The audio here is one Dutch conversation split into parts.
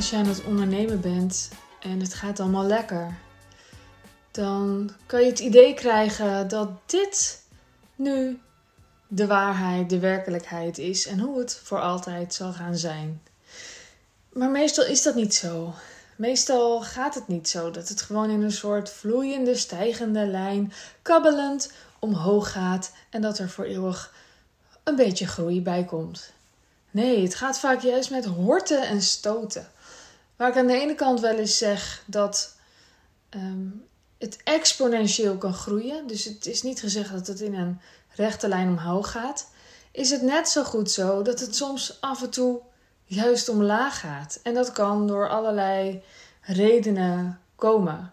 als je aan het ondernemen bent en het gaat allemaal lekker, dan kan je het idee krijgen dat dit nu de waarheid, de werkelijkheid is en hoe het voor altijd zal gaan zijn. Maar meestal is dat niet zo. Meestal gaat het niet zo dat het gewoon in een soort vloeiende, stijgende lijn, kabbelend omhoog gaat en dat er voor eeuwig een beetje groei bij komt. Nee, het gaat vaak juist met horten en stoten. Waar ik aan de ene kant wel eens zeg dat ehm, het exponentieel kan groeien. Dus het is niet gezegd dat het in een rechte lijn omhoog gaat. Is het net zo goed zo dat het soms af en toe juist omlaag gaat. En dat kan door allerlei redenen komen.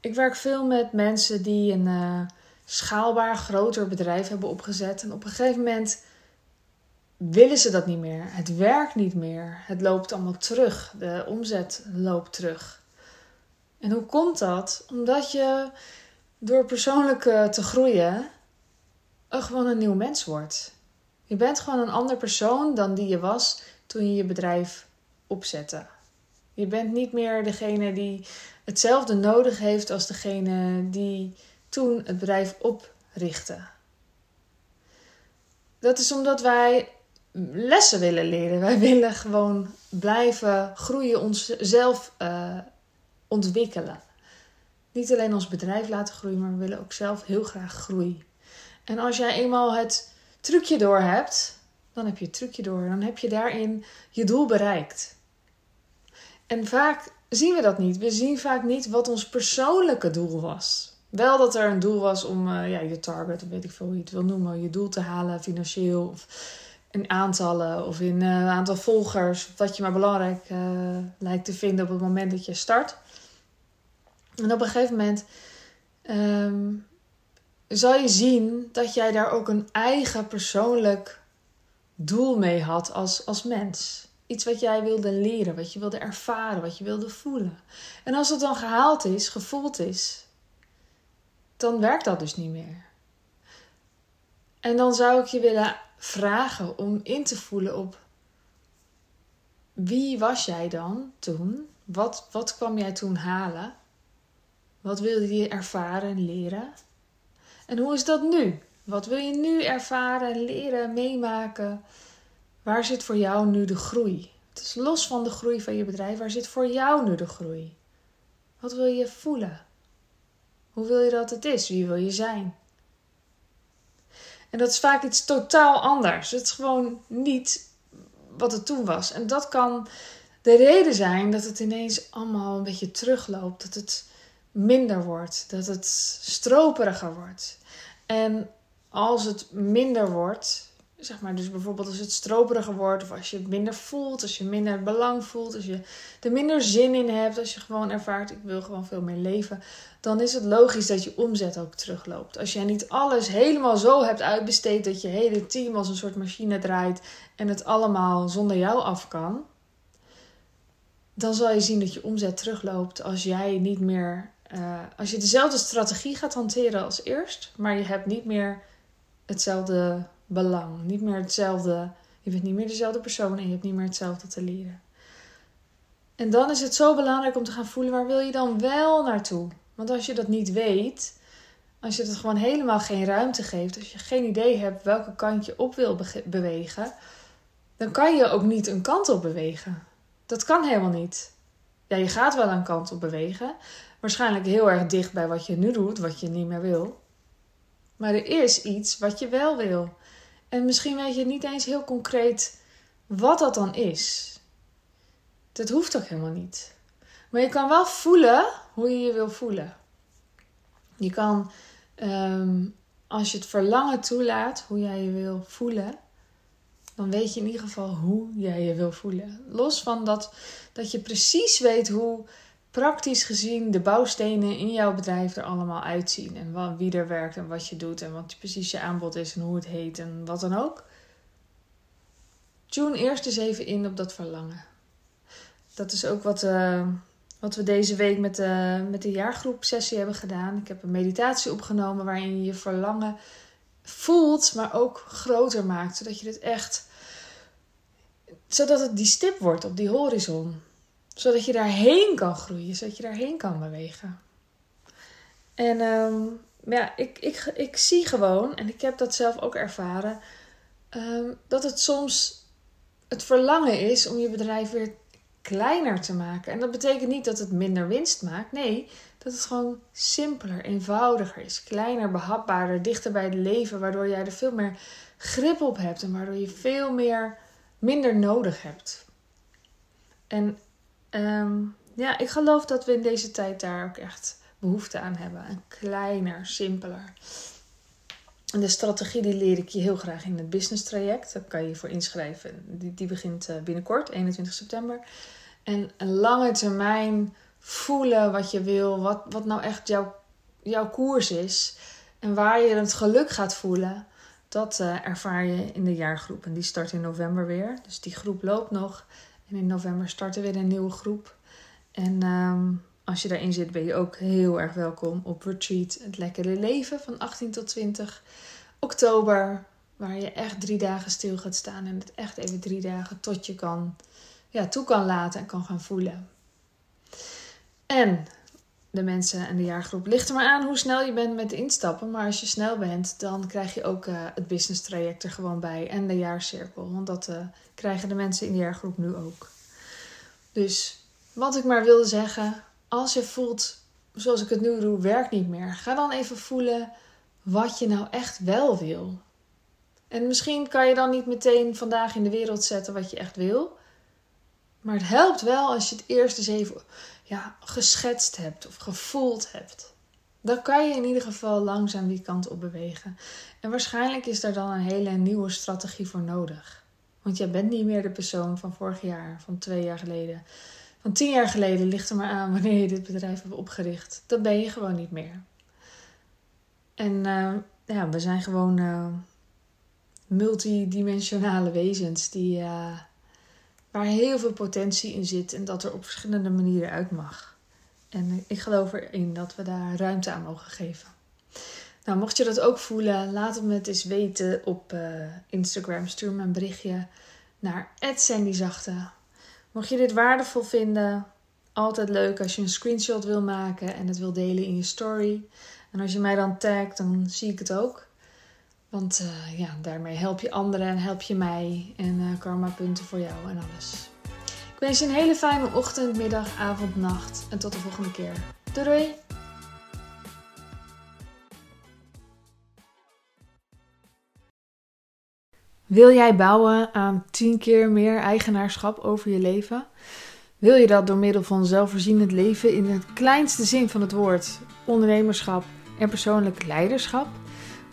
Ik werk veel met mensen die een uh, schaalbaar groter bedrijf hebben opgezet. En op een gegeven moment willen ze dat niet meer. Het werkt niet meer. Het loopt allemaal terug. De omzet loopt terug. En hoe komt dat? Omdat je door persoonlijk te groeien gewoon een nieuw mens wordt. Je bent gewoon een ander persoon dan die je was toen je je bedrijf opzette. Je bent niet meer degene die hetzelfde nodig heeft als degene die toen het bedrijf oprichtte. Dat is omdat wij lessen willen leren. Wij willen gewoon blijven groeien, onszelf uh, ontwikkelen. Niet alleen ons bedrijf laten groeien, maar we willen ook zelf heel graag groeien. En als jij eenmaal het trucje door hebt, dan heb je het trucje door. Dan heb je daarin je doel bereikt. En vaak zien we dat niet. We zien vaak niet wat ons persoonlijke doel was. Wel dat er een doel was om uh, ja, je target, of weet ik veel hoe je het wil noemen, je doel te halen financieel. Of in aantallen of in uh, aantal volgers. Wat je maar belangrijk uh, lijkt te vinden op het moment dat je start. En op een gegeven moment um, zal je zien dat jij daar ook een eigen persoonlijk doel mee had als, als mens. Iets wat jij wilde leren, wat je wilde ervaren, wat je wilde voelen. En als het dan gehaald is, gevoeld is, dan werkt dat dus niet meer. En dan zou ik je willen vragen om in te voelen op wie was jij dan toen? Wat, wat kwam jij toen halen? Wat wilde je ervaren en leren? En hoe is dat nu? Wat wil je nu ervaren, leren, meemaken? Waar zit voor jou nu de groei? Het is los van de groei van je bedrijf. Waar zit voor jou nu de groei? Wat wil je voelen? Hoe wil je dat het is? Wie wil je zijn? En dat is vaak iets totaal anders. Het is gewoon niet wat het toen was. En dat kan de reden zijn dat het ineens allemaal een beetje terugloopt. Dat het minder wordt. Dat het stroperiger wordt. En als het minder wordt, zeg maar, dus bijvoorbeeld als het stroperiger wordt, of als je het minder voelt, als je minder belang voelt, als je er minder zin in hebt, als je gewoon ervaart, ik wil gewoon veel meer leven, dan is het logisch dat je omzet ook terugloopt. Als jij niet alles helemaal zo hebt uitbesteed dat je hele team als een soort machine draait en het allemaal zonder jou af kan, dan zal je zien dat je omzet terugloopt als jij niet meer, uh, als je dezelfde strategie gaat hanteren als eerst, maar je hebt niet meer hetzelfde belang, niet meer hetzelfde, je bent niet meer dezelfde persoon en je hebt niet meer hetzelfde te leren. En dan is het zo belangrijk om te gaan voelen waar wil je dan wel naartoe? Want als je dat niet weet, als je het gewoon helemaal geen ruimte geeft, als je geen idee hebt welke kant je op wil bewegen, dan kan je ook niet een kant op bewegen. Dat kan helemaal niet. Ja, je gaat wel een kant op bewegen. Waarschijnlijk heel erg dicht bij wat je nu doet, wat je niet meer wil. Maar er is iets wat je wel wil. En misschien weet je niet eens heel concreet wat dat dan is. Dat hoeft ook helemaal niet. Maar je kan wel voelen hoe je je wil voelen. Je kan, ehm, als je het verlangen toelaat, hoe jij je wil voelen, dan weet je in ieder geval hoe jij je wil voelen. Los van dat, dat je precies weet hoe praktisch gezien de bouwstenen in jouw bedrijf er allemaal uitzien. En wie er werkt en wat je doet en wat precies je aanbod is en hoe het heet en wat dan ook. Tune eerst eens even in op dat verlangen. Dat is ook wat, uh, wat we deze week met de, met de jaargroep sessie hebben gedaan. Ik heb een meditatie opgenomen waarin je je verlangen voelt, maar ook groter maakt. Zodat je het echt. Zodat het die stip wordt op die horizon. Zodat je daarheen kan groeien, zodat je daarheen kan bewegen. En ehm, ja, ik, ik, ik zie gewoon, en ik heb dat zelf ook ervaren, ehm, dat het soms het verlangen is om je bedrijf weer kleiner te maken. En dat betekent niet dat het minder winst maakt. Nee, dat het gewoon simpeler, eenvoudiger is. Kleiner, behapbaarder, dichter bij het leven. Waardoor jij er veel meer grip op hebt. En waardoor je veel meer minder nodig hebt. En ehm, ja, ik geloof dat we in deze tijd daar ook echt behoefte aan hebben. Een kleiner, simpeler. En de strategie die leer ik je heel graag in het business traject. Daar kan je je voor inschrijven. Die, die begint eh, binnenkort, 21 september. En een lange termijn voelen wat je wil, wat, wat nou echt jouw, jouw koers is. En waar je het geluk gaat voelen, dat uh, ervaar je in de jaargroep. En die start in november weer. Dus die groep loopt nog. En in november start er weer een nieuwe groep. En um, als je daarin zit, ben je ook heel erg welkom op Retreat Het Lekkere Leven van 18 tot 20 oktober. Waar je echt drie dagen stil gaat staan en het echt even drie dagen tot je kan, ja, toe kan laten en kan gaan voelen. En de mensen en de jaargroep ligt er maar aan hoe snel je bent met instappen. Maar als je snel bent, dan krijg je ook uh, het business traject er gewoon bij en de jaarcirkel. Want dat uh, krijgen de mensen in de jaargroep nu ook. Dus wat ik maar wilde zeggen, als je voelt, zoals ik het nu doe, werkt niet meer, ga dan even voelen wat je nou echt wel wil. En misschien kan je dan niet meteen vandaag in de wereld zetten wat je echt wil. Maar het helpt wel als je het eerst eens even ja, geschetst hebt of gevoeld hebt. Dan kan je in ieder geval langzaam die kant op bewegen. En waarschijnlijk is daar dan een hele nieuwe strategie voor nodig. Want jij bent niet meer de persoon van vorig jaar, van twee jaar geleden van tien jaar geleden ligt er maar aan wanneer je dit bedrijf hebt opgericht. Dat ben je gewoon niet meer. En uh, ja, we zijn gewoon uh, multidimensionale wezens die, uh, waar heel veel potentie in zit en dat er op verschillende manieren uit mag. En ik geloof erin dat we daar ruimte aan mogen geven. Nou, mocht je dat ook voelen, laat het me het eens weten op Instagram. Stuur me een berichtje naar @sandyzachte Mocht je dit waardevol vinden, altijd leuk als je een screenshot wil maken en het wil delen in je story. En als je mij dan tagt, dan zie ik het ook. Want uh, ja, daarmee help je anderen en help je mij en uh, karma punten voor jou en alles. Ik wens je een hele fijne ochtend, middag, avond, nacht en tot de volgende keer. Doei doei! Wil jij bouwen aan 10 keer meer eigenaarschap over je leven? Wil je dat door middel van zelfvoorzienend leven in het kleinste zin van het woord, ondernemerschap en persoonlijk leiderschap?